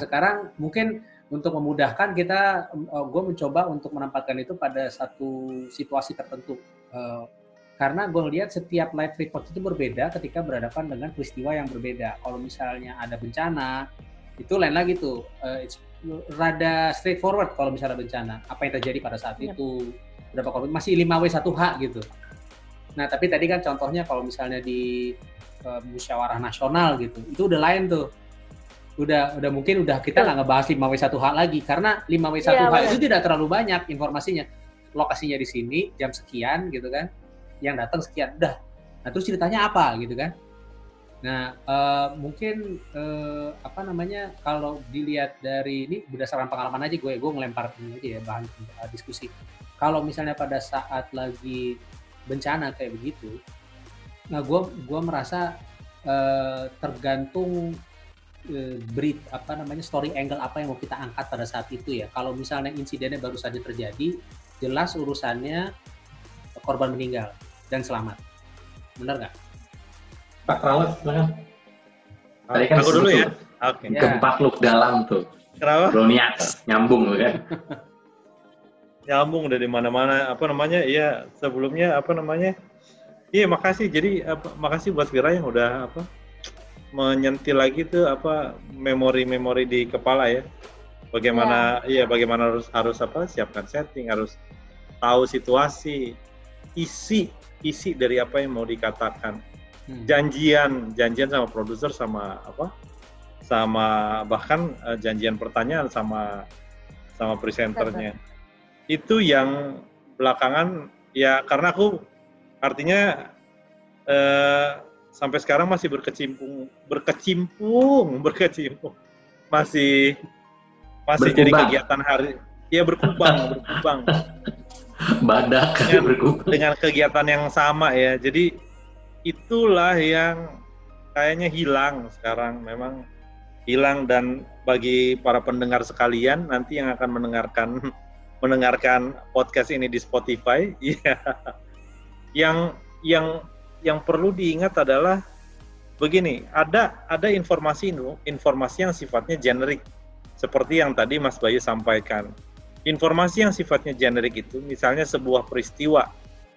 sekarang mungkin untuk memudahkan kita, uh, gue mencoba untuk menempatkan itu pada satu situasi tertentu. Uh, karena gue lihat setiap live report itu berbeda ketika berhadapan dengan peristiwa yang berbeda. Kalau misalnya ada bencana, itu lain lagi tuh. Uh, it's rada straightforward kalau misalnya bencana. Apa yang terjadi pada saat yep. itu, berapa korban, masih 5W1H gitu. Nah, tapi tadi kan contohnya kalau misalnya di uh, musyawarah nasional gitu, itu udah lain tuh. Udah udah mungkin udah kita nggak ngebahas 5W1H lagi karena 5W1H ya, itu tidak terlalu banyak informasinya. Lokasinya di sini jam sekian gitu kan. Yang datang sekian, udah. Nah, terus ceritanya apa gitu kan? Nah, uh, mungkin uh, apa namanya kalau dilihat dari ini berdasarkan pengalaman aja gue, gue ngelempar ini aja ya bahan uh, diskusi. Kalau misalnya pada saat lagi bencana kayak begitu, nah gue gue merasa uh, tergantung uh, berit apa namanya story angle apa yang mau kita angkat pada saat itu ya. Kalau misalnya insidennya baru saja terjadi, jelas urusannya korban meninggal dan selamat, benar nggak? Pak Rawat, silakan. Tadi kan aku dulu ya. Oke. Okay. Gempa ya. dalam tuh. Kenapa? Broniak, nyambung kan. nyambung dari mana-mana. Apa namanya? Iya, sebelumnya apa namanya? Iya, makasih. Jadi apa, makasih buat Vira yang udah apa menyentil lagi tuh apa memori-memori di kepala ya. Bagaimana ya. iya bagaimana harus harus apa siapkan setting, harus tahu situasi, isi isi dari apa yang mau dikatakan Hmm. janjian janjian sama produser sama apa sama bahkan uh, janjian pertanyaan sama sama presenternya itu yang belakangan ya karena aku artinya uh, sampai sekarang masih berkecimpung berkecimpung berkecimpung. Masih masih berkubang. jadi kegiatan hari ya berkubang berkubang. Badak dengan, berkubang. dengan kegiatan yang sama ya. Jadi itulah yang kayaknya hilang sekarang. Memang hilang dan bagi para pendengar sekalian nanti yang akan mendengarkan mendengarkan podcast ini di Spotify ya yang yang yang perlu diingat adalah begini ada ada informasi informasi yang sifatnya generik seperti yang tadi Mas Bayu sampaikan informasi yang sifatnya generik itu misalnya sebuah peristiwa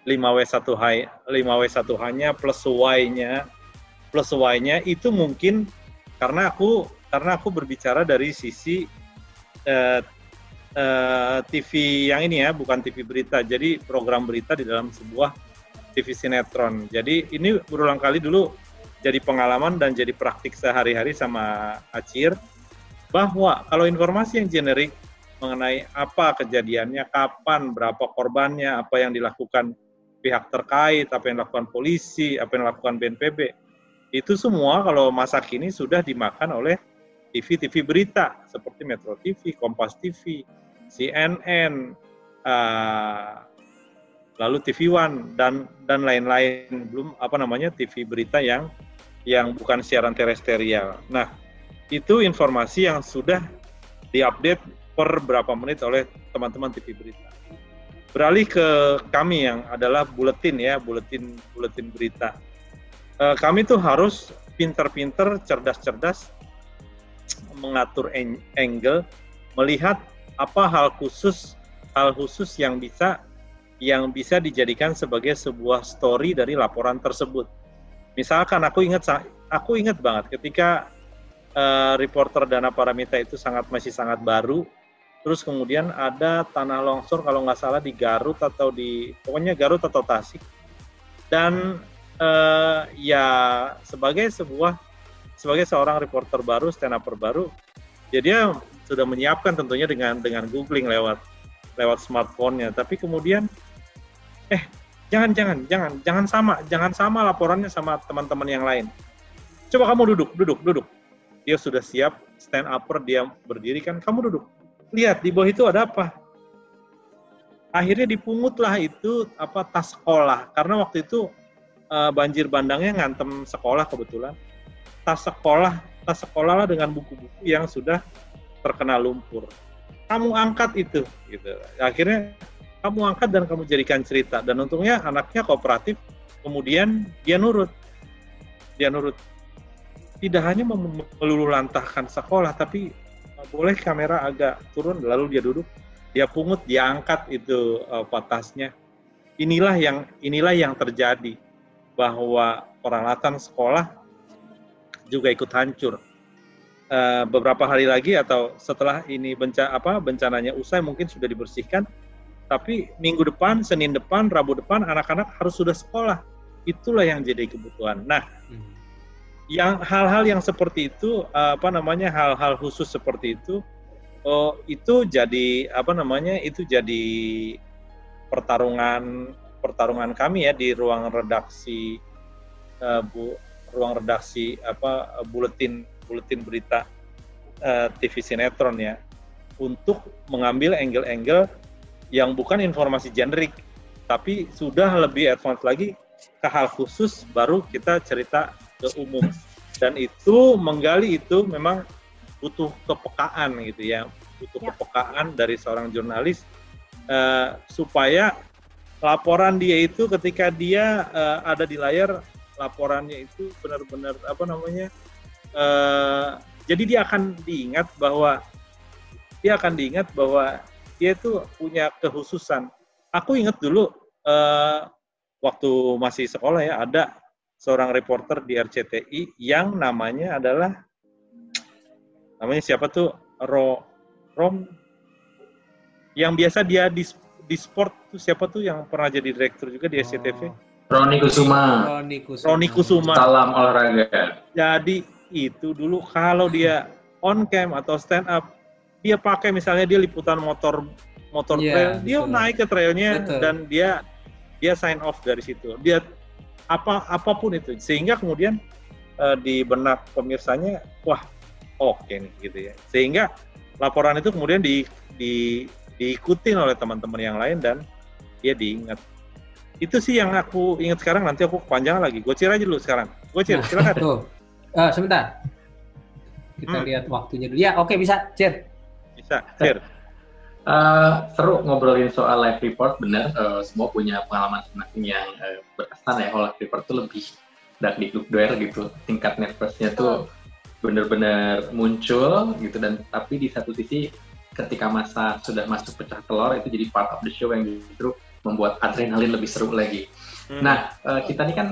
5W1H 5W1H-nya plus Y-nya plus Y-nya itu mungkin karena aku karena aku berbicara dari sisi uh, uh, TV yang ini ya, bukan TV berita. Jadi program berita di dalam sebuah TV sinetron. Jadi ini berulang kali dulu jadi pengalaman dan jadi praktik sehari-hari sama Acir bahwa kalau informasi yang generik mengenai apa kejadiannya, kapan, berapa korbannya, apa yang dilakukan pihak terkait, apa yang dilakukan polisi, apa yang dilakukan BNPB. Itu semua kalau masa kini sudah dimakan oleh TV-TV berita seperti Metro TV, Kompas TV, CNN, lalu TV One dan dan lain-lain belum apa namanya TV berita yang yang bukan siaran terestrial. Nah, itu informasi yang sudah diupdate per berapa menit oleh teman-teman TV berita beralih ke kami yang adalah buletin ya, buletin buletin berita. E, kami tuh harus pinter-pinter, cerdas-cerdas mengatur angle, melihat apa hal khusus hal khusus yang bisa yang bisa dijadikan sebagai sebuah story dari laporan tersebut. Misalkan aku ingat aku ingat banget ketika uh, reporter Dana Paramita itu sangat masih sangat baru terus kemudian ada tanah longsor kalau nggak salah di Garut atau di pokoknya Garut atau Tasik dan eh, ya sebagai sebuah sebagai seorang reporter baru stand up baru ya sudah menyiapkan tentunya dengan dengan googling lewat lewat smartphone-nya tapi kemudian eh jangan jangan jangan jangan sama jangan sama laporannya sama teman-teman yang lain coba kamu duduk duduk duduk dia sudah siap stand upper dia berdiri kan kamu duduk lihat di bawah itu ada apa? Akhirnya dipungutlah itu apa tas sekolah karena waktu itu uh, banjir bandangnya ngantem sekolah kebetulan. Tas sekolah, tas sekolah lah dengan buku-buku yang sudah terkena lumpur. Kamu angkat itu gitu. Akhirnya kamu angkat dan kamu jadikan cerita. Dan untungnya anaknya kooperatif kemudian dia nurut. Dia nurut. Tidak hanya meluluh lantahkan sekolah tapi boleh kamera agak turun? Lalu dia duduk. Dia pungut dia angkat itu uh, inilah yang inilah yang terjadi bahwa peralatan sekolah juga ikut hancur. Uh, beberapa hari lagi atau setelah ini bencana apa bencananya usai mungkin sudah dibersihkan tapi minggu depan Senin depan Rabu depan anak-anak harus sudah sekolah itulah yang jadi kebutuhan nah hmm. yang hal-hal yang seperti itu apa namanya hal-hal khusus seperti itu oh itu jadi apa namanya itu jadi pertarungan pertarungan kami ya di ruang redaksi uh, bu ruang redaksi apa buletin buletin berita uh, eh, TV sinetron ya untuk mengambil angle-angle yang bukan informasi generik tapi sudah lebih advance lagi ke hal khusus baru kita cerita ke umum dan itu menggali itu memang butuh kepekaan gitu ya butuh ya. kepekaan dari seorang jurnalis uh, supaya laporan dia itu ketika dia uh, ada di layar laporannya itu benar-benar apa namanya uh, jadi dia akan diingat bahwa dia akan diingat bahwa dia itu punya kehususan aku ingat dulu uh, waktu masih sekolah ya ada seorang reporter di RCTI yang namanya adalah namanya siapa tuh Ro Rom yang biasa dia di di sport tuh siapa tuh yang pernah jadi direktur juga di SCTV? Oh. Roni Kusuma. Roni Kusuma. Roni Kusuma. Salam olahraga. Jadi itu dulu kalau dia on cam atau stand up dia pakai misalnya dia liputan motor motor yeah, trail, dia naik ke trailnya betul. dan dia dia sign off dari situ. Dia apa apa pun itu. Sehingga kemudian uh, di benak pemirsanya wah oke okay nih gitu ya. Sehingga laporan itu kemudian di, di diikutin oleh teman-teman yang lain dan dia diingat. Itu sih yang aku ingat sekarang nanti aku panjang lagi. Gocir aja dulu sekarang. Gocir nah, silakan. tuh. Uh, sebentar. Kita hmm. lihat waktunya dulu. Ya oke okay, bisa. Cir bisa cir Uh, seru ngobrolin soal live report, benar. Uh, semua punya pengalaman masing yang uh, berkesan ya. Kalau live report tuh lebih dak dikdukdoer gitu. Tingkat nervousnya tuh benar-benar muncul gitu. Dan tapi di satu sisi ketika masa sudah masuk pecah telur itu jadi part of the show yang justru membuat adrenalin lebih seru lagi. Hmm. Nah, uh, kita ini kan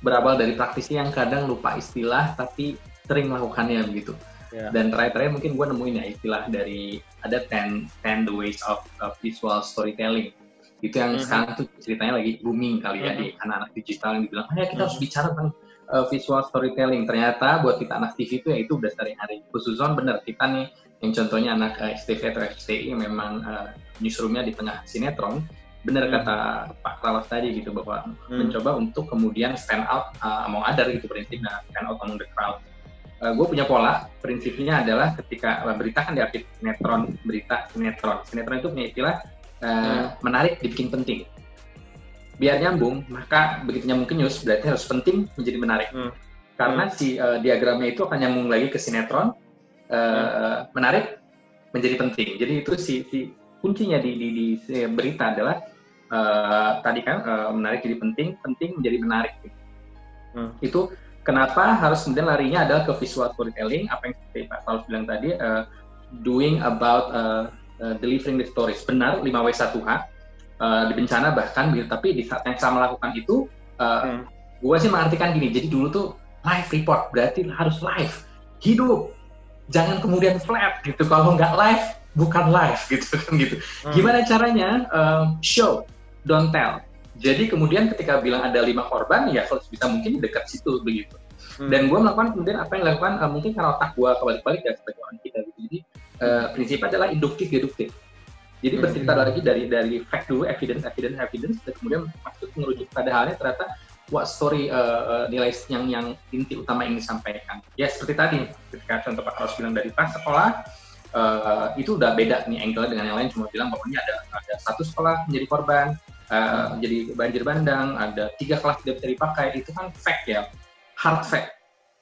berawal dari praktisi yang kadang lupa istilah tapi sering melakukannya begitu. Yeah. Dan terakhir-terakhir mungkin gue nemuin ya istilah dari ada 10, 10 the ways of, of visual storytelling. Itu yang mm -hmm. sekarang tuh ceritanya lagi booming kali ya mm -hmm. di anak-anak digital yang dibilang, ya kita mm -hmm. harus bicara tentang uh, visual storytelling. Ternyata buat kita anak TV itu ya itu udah sehari-hari. Khususon bener kita nih yang contohnya anak uh, eh, STV atau FCI memang uh, newsroomnya di tengah sinetron. Bener hmm. kata Pak Krawas tadi gitu bahwa hmm. mencoba untuk kemudian stand out uh, among other gitu prinsipnya stand out among the crowd uh, eh, gue punya pola prinsipnya adalah ketika uh, berita kan diapit sinetron berita sinetron sinetron itu punya istilah uh, hmm. menarik dibikin penting biar nyambung maka begitu nyambung ke news berarti harus penting menjadi menarik hmm. karena hmm. si uh, diagramnya itu akan nyambung lagi ke sinetron uh, hmm. menarik menjadi penting jadi itu si, si kuncinya di, di, di, di berita adalah uh, tadi kan uh, menarik jadi penting penting menjadi menarik hmm. itu kenapa harus kemudian larinya adalah ke visual storytelling? Apa yang seperti Pak Paulus bilang tadi uh, doing about uh, uh, delivering the stories. Benar 5W1H uh, di bencana bahkan tapi di saat yang saya melakukan itu uh, hmm. gue sih mengartikan gini. Jadi dulu tuh live report berarti harus live. Hidup. Jangan kemudian flat gitu. Kalau nggak live bukan live gitu kan gitu. Hmm. gimana caranya? Uh, show. Don't tell jadi kemudian ketika bilang ada lima korban, ya kalau bisa mungkin dekat situ begitu. Hmm. Dan gue melakukan kemudian apa yang dilakukan uh, mungkin karena otak gue kebalik-balik ya sebagai orang kita gitu. Jadi uh, prinsipnya adalah induktif deduktif. Jadi hmm. bercerita lagi dari dari fact dulu, evidence, evidence, evidence, dan kemudian maksud merujuk pada halnya ternyata what story uh, uh, nilai yang yang inti utama yang disampaikan. Ya seperti tadi, ketika contoh Pak Carlos bilang dari pas sekolah, uh, itu udah beda nih angle dengan yang lain cuma bilang bahwa ini ada ada satu sekolah menjadi korban, uh, jadi banjir bandang, ada tiga kelas tidak bisa dipakai, itu kan fact ya, hard fact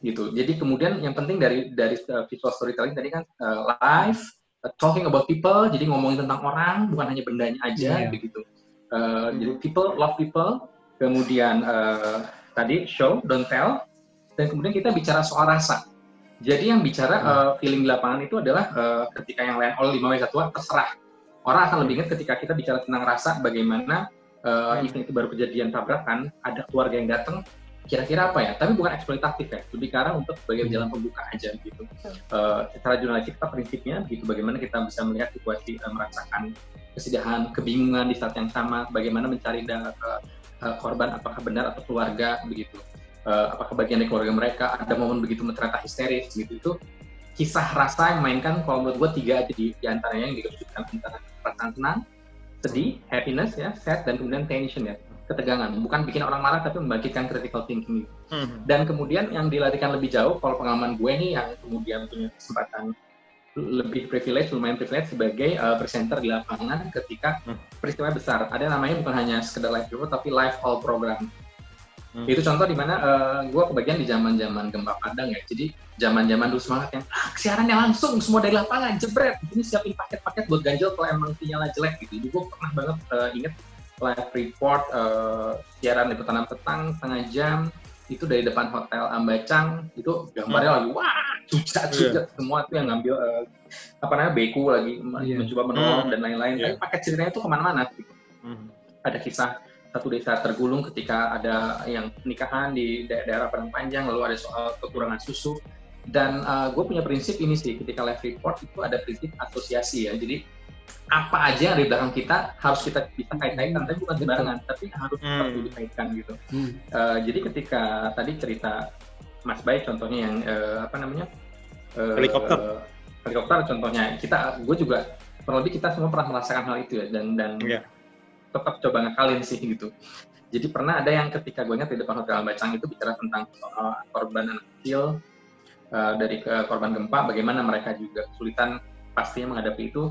gitu. Jadi kemudian yang penting dari dari uh, visual storytelling tadi kan uh, live, uh, talking about people, jadi ngomongin tentang orang, bukan hanya bendanya aja yeah. begitu. Uh, hmm. Jadi people love people, kemudian uh, tadi show don't tell, dan kemudian kita bicara soal rasa. Jadi yang bicara uh, feeling di lapangan itu adalah uh, ketika yang lain oleh 5 w 1 terserah. Orang akan lebih ingat ketika kita bicara tentang rasa bagaimana uh, event itu baru kejadian tabrakan, ada keluarga yang datang, kira-kira apa ya? Tapi bukan eksploitatif ya, lebih karena untuk sebagai jalan pembuka aja gitu. Uh, secara jurnalistik kita prinsipnya gitu, bagaimana kita bisa melihat situasi uh, merasakan kesedihan, kebingungan di saat yang sama, bagaimana mencari data uh, korban apakah benar atau keluarga begitu. Uh, apakah bagian dari keluarga mereka ada momen begitu ternyata histeris gitu. Itu kisah rasa yang mainkan kalau menurut gue tiga aja di, di antaranya yang dikecualikan antara perasaan senang sedih happiness ya sad dan kemudian tension ya ketegangan bukan bikin orang marah tapi membangkitkan critical thinking gitu. Hmm. dan kemudian yang dilatihkan lebih jauh kalau pengalaman gue nih yang kemudian punya kesempatan lebih privilege, lumayan privilege sebagai uh, presenter di lapangan ketika hmm. peristiwa besar. Ada namanya bukan hanya sekedar live report, tapi live all program. Hmm. Itu contoh di mana uh, eh, gue kebagian di zaman-zaman gempa Padang ya. Jadi zaman-zaman dulu semangat yang ah, siarannya langsung semua dari lapangan jebret. Ini siapin paket-paket buat ganjel kalau emang sinyalnya jelek gitu. Jadi gue pernah banget uh, inget live report uh, siaran itu tanam petang setengah jam itu dari depan hotel Ambacang itu gambarnya hmm. lagi wah cucat cucat yeah. semua tuh yang ngambil uh, apa namanya beku lagi yeah. mencoba menolong hmm. dan lain-lain. Yeah. Tapi paket ceritanya tuh ke mana-mana gitu. Hmm. Ada kisah satu desa tergulung ketika ada yang pernikahan di daerah Padang Panjang, lalu ada soal kekurangan susu. Dan uh, gue punya prinsip ini sih, ketika live report itu ada prinsip asosiasi ya. Jadi apa aja yang di belakang kita harus kita bisa kait-kaitkan, tapi bukan sembarangan, tapi harus hmm. dikaitkan gitu. Hmm. Uh, jadi ketika tadi cerita Mas Bay contohnya yang uh, apa namanya uh, helikopter, helikopter contohnya kita, gue juga kurang lebih kita semua pernah merasakan hal itu ya dan dan yeah tetap coba ngakalin sih gitu. Jadi pernah ada yang ketika gue di depan Hotel Bacang itu bicara tentang soal korban anak kecil uh, dari ke korban gempa, bagaimana mereka juga kesulitan pastinya menghadapi itu.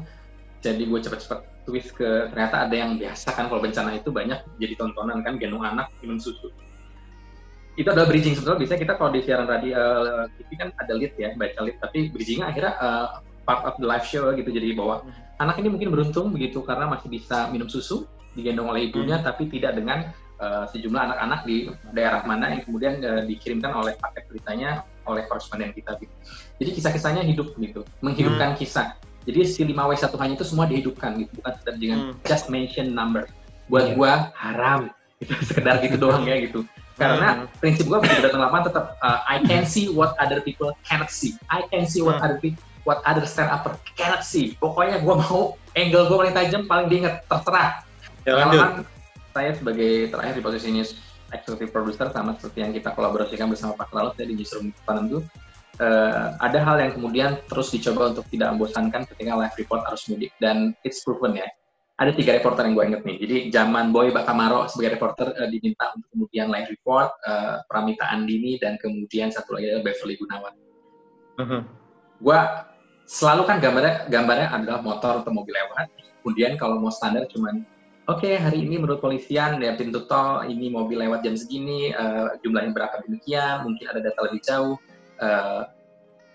Jadi gue cepat-cepat twist ke ternyata ada yang biasa kan kalau bencana itu banyak jadi tontonan kan gendong anak minum susu. Itu adalah bridging sebetulnya bisa kita kalau di siaran radio uh, TV kan ada lead ya baca lead tapi bridgingnya akhirnya uh, part of the live show gitu jadi bahwa hmm. anak ini mungkin beruntung begitu karena masih bisa minum susu digendong oleh ibunya hmm. tapi tidak dengan uh, sejumlah anak-anak di daerah mana yang kemudian uh, dikirimkan oleh paket beritanya oleh koresponden kita gitu. Jadi kisah-kisahnya hidup gitu, menghidupkan hmm. kisah. Jadi si 5W1 hanya itu semua dihidupkan gitu, bukan sekedar dengan hmm. just mention number. Buat yeah. gua haram, itu sekedar gitu doang ya gitu. Karena hmm. prinsip gua begitu datang lapangan tetap uh, I can see what other people cannot see. I can see what hmm. other people what other stand up cannot see. Pokoknya gua mau angle gua paling tajam, paling diinget, terserah Ya, lanjut. Saya sebagai terakhir di posisi ini executive producer sama seperti yang kita kolaborasikan bersama Pak Laut ya di Newsroom Panendu, uh, eh, ada hal yang kemudian terus dicoba untuk tidak membosankan ketika live report harus mudik dan it's proven ya. Ada tiga reporter yang gue inget nih. Jadi zaman Boy Bakamaro sebagai reporter uh, diminta untuk kemudian live report, uh, Pramita Andini dan kemudian satu lagi adalah Beverly Gunawan. Uh -huh. Gue selalu kan gambarnya gambarnya adalah motor atau mobil lewat. Kemudian kalau mau standar cuman oke okay, hari ini menurut polisian ya pintu tol ini mobil lewat jam segini uh, jumlahnya berapa demikian mungkin ada data lebih jauh. Uh,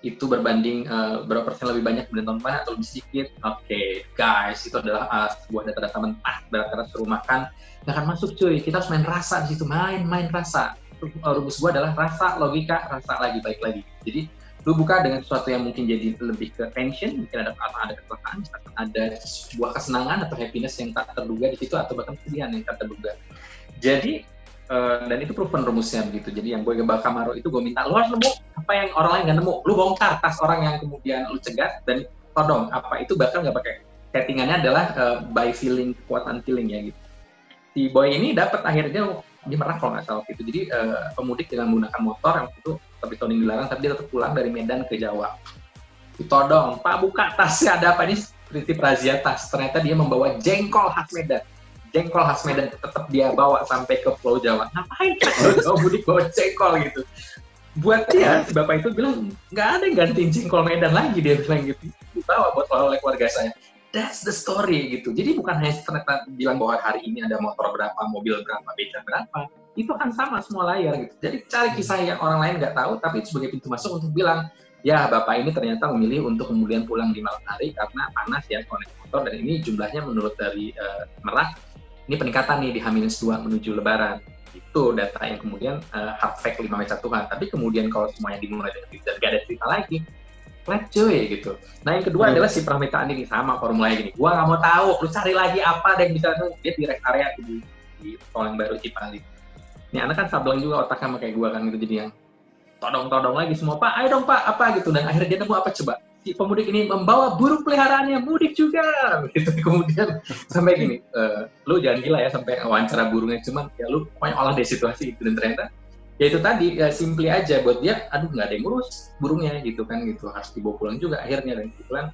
itu berbanding uh, berapa persen lebih banyak kemudian tahun depan atau lebih sedikit? Oke okay, guys itu adalah uh, sebuah data-data mentah data-data suruh makan. Nggak akan masuk cuy. Kita harus main rasa di situ main main rasa. Rumus gua adalah rasa logika rasa lagi baik lagi. Jadi lu buka dengan sesuatu yang mungkin jadi lebih ke tension, mungkin ada apa ada kecelakaan, ada sebuah kesenangan atau happiness yang tak terduga di situ atau bahkan kesedihan yang tak terduga. Jadi uh, dan itu proven rumusnya begitu. Jadi yang gue gebak Kamaro itu gue minta lu harus nemu apa yang orang lain nggak nemu. Lu bongkar tas orang yang kemudian lu cegat dan todong apa itu bahkan nggak pakai settingannya adalah uh, by feeling kekuatan feeling ya gitu. Si boy ini dapat akhirnya di Merak kalau nggak salah gitu. Jadi uh, pemudik dengan menggunakan motor yang itu tapi tahun dilarang tapi dia tetap pulang dari Medan ke Jawa. Ditodong Pak buka tasnya. Ada apa ini? Prinsip razia tas. Ternyata dia membawa jengkol khas Medan. Jengkol khas Medan tetap dia bawa sampai ke Pulau Jawa. Ngapain? Kau mudik bawa jengkol gitu. Buat dia si bapak itu bilang nggak ada yang gantiin jengkol Medan lagi dia bilang gitu. Dibawa buat oleh keluarga saya. That's the story gitu. Jadi bukan hanya ternyata bilang bahwa hari ini ada motor berapa mobil berapa beca berapa itu akan sama semua layar gitu. Jadi cari kisah yang orang lain nggak tahu, tapi sebagai pintu masuk untuk bilang, ya bapak ini ternyata memilih untuk kemudian pulang di malam hari karena panas ya konek motor dan ini jumlahnya menurut dari uh, Merak ini peningkatan nih di H-2 menuju Lebaran. itu data yang kemudian uh, hard fact lima meter Tuhan tapi kemudian kalau semuanya dimulai dari dan gak ada cerita lagi flat cuy gitu. Nah yang kedua hmm. adalah si permintaan ini sama formulanya gini. Gua nggak mau tahu, lu cari lagi apa yang bisa dia di rest area di, di tol yang baru Cipali. Ini anak kan sableng juga otaknya sama kayak gua kan gitu jadi yang todong-todong lagi semua pak, ayo dong pak apa? gitu. Dan akhirnya dia nemu apa coba? Si pemudik ini membawa burung peliharaannya mudik juga. Gitu kemudian sampai gini uh, lu jangan gila ya sampai wawancara burungnya cuman ya lu pokoknya olah dari situasi itu. Dan ternyata ya itu tadi ya simply aja buat dia aduh nggak ada yang ngurus burungnya gitu kan gitu. Harus dibawa pulang juga akhirnya. Dan kebetulan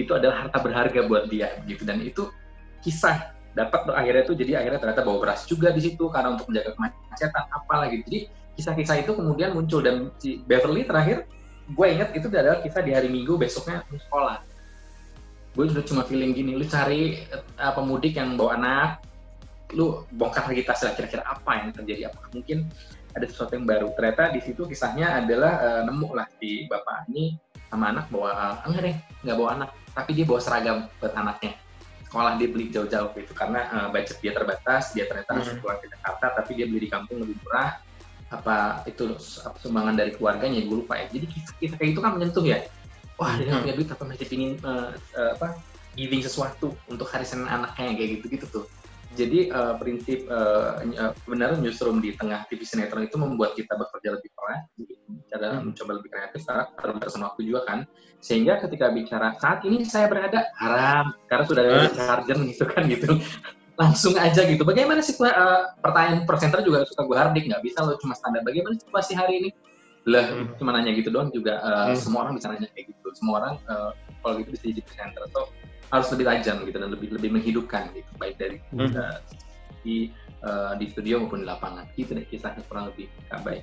itu adalah harta berharga buat dia gitu. Dan itu kisah dapat akhirnya tuh jadi akhirnya ternyata bawa beras juga di situ karena untuk menjaga kemacetan apalah gitu jadi kisah-kisah itu kemudian muncul dan si Beverly terakhir gue inget itu adalah kisah di hari Minggu besoknya sekolah gue juga cuma feeling gini lu cari uh, pemudik yang bawa anak lu bongkar lagi tas kira-kira apa yang terjadi apa mungkin ada sesuatu yang baru. Ternyata di situ kisahnya adalah uh, nemu lah di bapak ini sama anak bawa uh, enggak deh nggak bawa anak, tapi dia bawa seragam buat anaknya. Sekolah dia beli jauh-jauh gitu karena uh, budget dia terbatas, dia ternyata harus pulang ke Jakarta, tapi dia beli di kampung lebih murah. Apa itu sumbangan dari keluarganya? Gue lupa ya. Jadi kisah-kisah kayak itu kan menyentuh ya. Wah dia hmm. punya duit apa masih pingin uh, uh, apa giving sesuatu untuk hari Senin anaknya kayak gitu-gitu tuh jadi uh, prinsip uh, benar newsroom di tengah TV sinetron itu membuat kita bekerja lebih keras, hmm. mencoba lebih kreatif, karena harus waktu juga kan. Sehingga ketika bicara saat ini saya berada haram karena sudah ada charger gitu kan gitu. Langsung aja gitu. Bagaimana sih uh, pertanyaan presenter juga suka gue hardik nggak bisa lo cuma standar. Bagaimana situasi hari ini? Lah hmm. cuma nanya gitu doang juga uh, hmm. semua orang bisa nanya kayak gitu. Semua orang uh, kalau gitu bisa jadi presenter. So harus lebih tajam gitu dan lebih lebih menghidupkan gitu baik dari hmm. uh, di uh, di studio maupun di lapangan gitu deh kisahnya kurang lebih baik